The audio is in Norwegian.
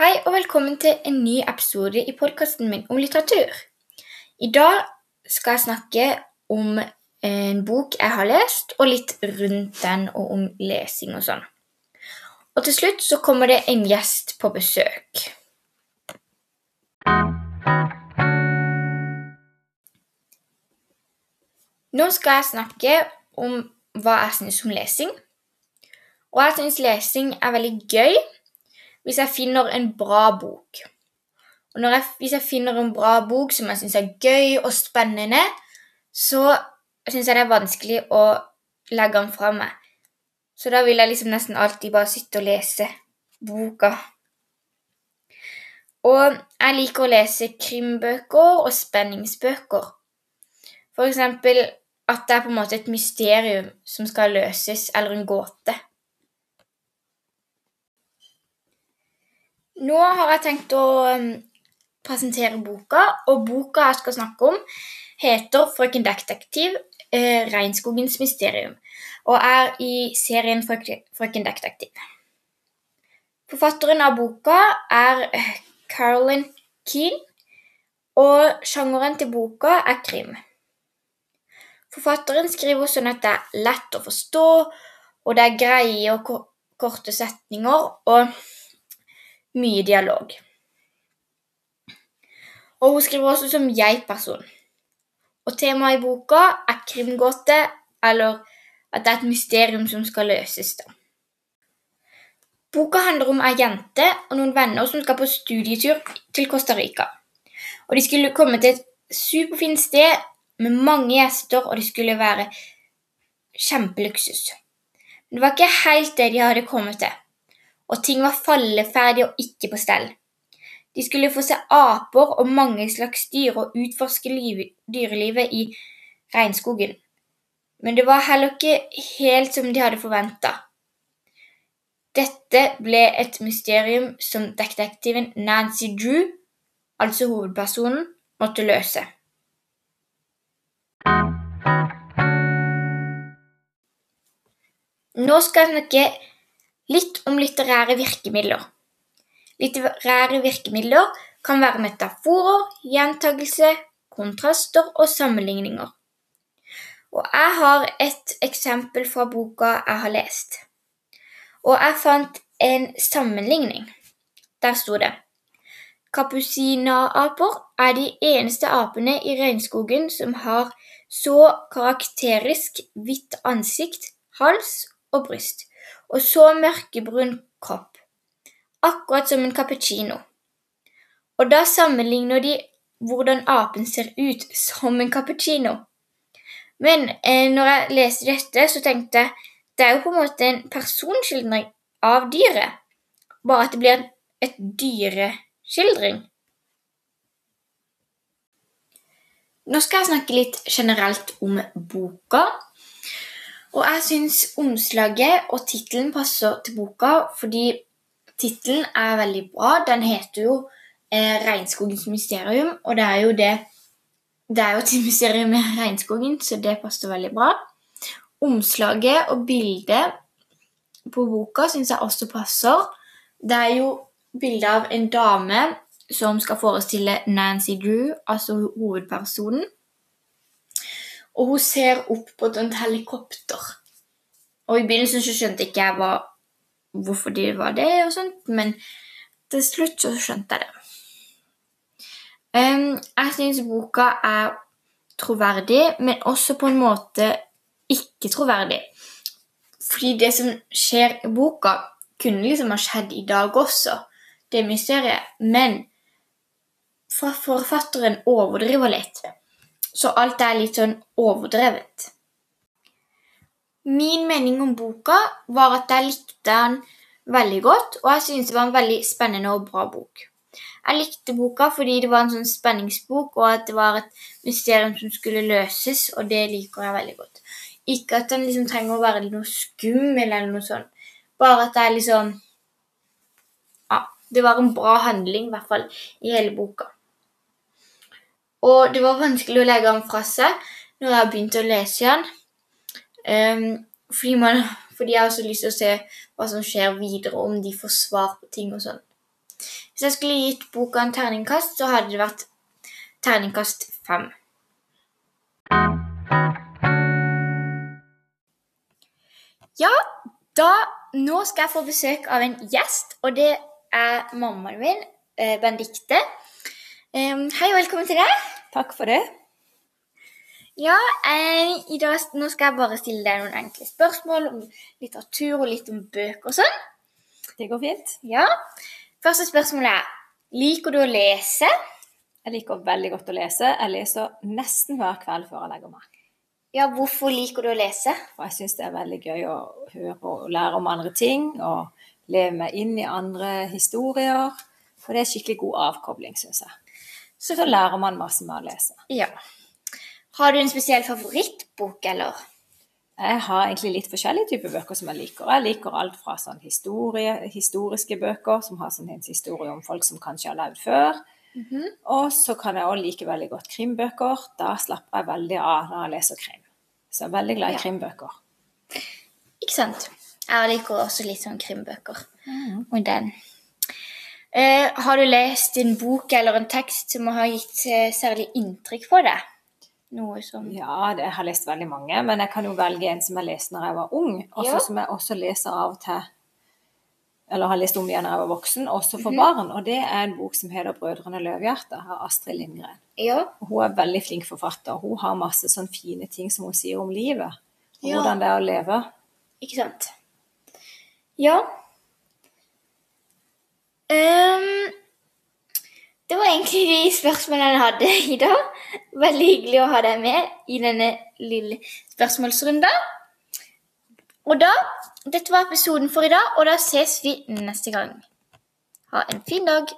Hei og velkommen til en ny episode i podkasten min om litteratur. I dag skal jeg snakke om en bok jeg har lest, og litt rundt den og om lesing og sånn. Og til slutt så kommer det en gjest på besøk. Nå skal jeg snakke om hva jeg syns om lesing. Og jeg syns lesing er veldig gøy hvis jeg finner en bra bok. Og jeg, hvis jeg finner en bra bok som jeg syns er gøy og spennende, så syns jeg det er vanskelig å legge den fra meg. Så da vil jeg liksom nesten alltid bare sitte og lese boka. Og jeg liker å lese krimbøker og spenningsbøker. For eksempel at det er på en måte et mysterium som skal løses, eller en gåte. Nå har jeg tenkt å um, presentere boka, og boka jeg skal snakke om, heter 'Frøken Detektiv eh, regnskogens mysterium' og er i serien 'Frøken Detektiv'. Forfatteren av boka er eh, Carolyn Keane, og sjangeren til boka er krim. Forfatteren skriver sånn at det er lett å forstå, og det er greie og korte setninger. og mye dialog. Og hun skriver også som jeg-person. Og temaet i boka er krimgåte, eller at det er et mysterium som skal løses. da. Boka handler om ei jente og noen venner som skal på studietur til Costa Rica. Og De skulle komme til et superfint sted med mange gjester, og det skulle være kjempeluksus. Men det var ikke helt det de hadde kommet til og ting var falleferdige og ikke på stell. De skulle få se aper og mange slags dyr og utforske dyrelivet i regnskogen. Men det var heller ikke helt som de hadde forventa. Dette ble et mysterium som detektiven Nancy Drew, altså hovedpersonen, måtte løse. Nå skal jeg snakke Litt om litterære virkemidler. Litterære virkemidler kan være metaforer, gjentagelse, kontraster og sammenligninger. Og jeg har et eksempel fra boka jeg har lest. Og jeg fant en sammenligning. Der sto det Kapusinaaper er de eneste apene i regnskogen som har så karakterisk hvitt ansikt, hals og bryst og så mørkebrun kropp, akkurat som en cappuccino. Og da sammenligner de hvordan apen ser ut som en cappuccino. Men eh, når jeg leste dette, så tenkte jeg det er jo på en måte en personskildring av dyret, bare at det blir et dyreskildring. Nå skal jeg snakke litt generelt om boka. Og jeg syns omslaget og tittelen passer til boka, fordi tittelen er veldig bra. Den heter jo eh, 'Regnskogens mysterium', og det er jo det Det er jo et mysterium med regnskogen, så det passer veldig bra. Omslaget og bildet på boka syns jeg også passer. Det er jo bilde av en dame som skal forestille Nancy Drew, altså hovedpersonen. Og hun ser opp på et helikopter. Og i begynnelsen så skjønte ikke jeg hva, hvorfor det var det, og sånt, men til slutt så skjønte jeg det. Um, jeg syns boka er troverdig, men også på en måte ikke troverdig. Fordi det som skjer i boka, kunne liksom ha skjedd i dag også, det mysteriet. Men forfatteren overdriver litt. Så alt er litt sånn overdrevet. Min mening om boka var at jeg likte den veldig godt, og jeg syntes det var en veldig spennende og bra bok. Jeg likte boka fordi det var en sånn spenningsbok, og at det var et mysterium som skulle løses, og det liker jeg veldig godt. Ikke at den liksom trenger å være noe skummel eller noe sånt, bare at det er liksom Ja, det var en bra handling, i hvert fall, i hele boka. Og det var vanskelig å legge den fra seg når jeg begynte å lese den. Um, fordi, man, fordi, jeg har også lyst til å se hva som skjer videre, om de får svar på ting og sånn. Hvis jeg skulle gitt boka en terningkast, så hadde det vært terningkast fem. Ja, da Nå skal jeg få besøk av en gjest, og det er mammaen min, eh, Benedicte. Hei og velkommen til deg. Takk for det. Ja, eh, i dag, Nå skal jeg bare stille deg noen enkle spørsmål om litteratur og litt om bøker og sånn. Det går fint. Ja, Første spørsmål er liker du å lese. Jeg liker veldig godt å lese. Jeg leser nesten hver kveld før jeg legger meg. Ja, Hvorfor liker du å lese? For jeg syns det er veldig gøy å høre og lære om andre ting. Og leve meg inn i andre historier. For det er skikkelig god avkobling, syns jeg. Så lærer man masse med å lese. Ja. Har du en spesiell favorittbok, eller? Jeg har egentlig litt forskjellige typer bøker som jeg liker. Jeg liker alt fra sånn historie, historiske bøker, som har sånn en historie om folk som kanskje har levd før. Mm -hmm. Og så kan jeg også like veldig godt krimbøker. Da slapper jeg veldig av når jeg leser krim. Så jeg er veldig glad i Ja. krimbøker. Ikke sant? Jeg liker også litt sånn krimbøker. Mhm. Og den. Eh, har du lest en bok eller en tekst som har gitt eh, særlig inntrykk på deg? Noe som Ja, det, jeg har lest veldig mange, men jeg kan jo velge en som jeg leste når jeg var ung, og Ja. som jeg også leser av og til eller har lest om igjen når jeg var voksen, også for barn. Og det er en bok som heter 'Brødrene Løvhjerte' av Astrid Lindgren. Ja. Hun er veldig flink forfatter. Hun har masse sånne fine ting som hun sier om livet. Og Ja. hvordan det er å leve. Ikke sant? Ja. Um, det var egentlig de spørsmålene jeg hadde i dag. Veldig hyggelig å ha deg med i denne lille spørsmålsrunden. Og da Dette var episoden for i dag, og da ses vi neste gang. Ha en fin dag.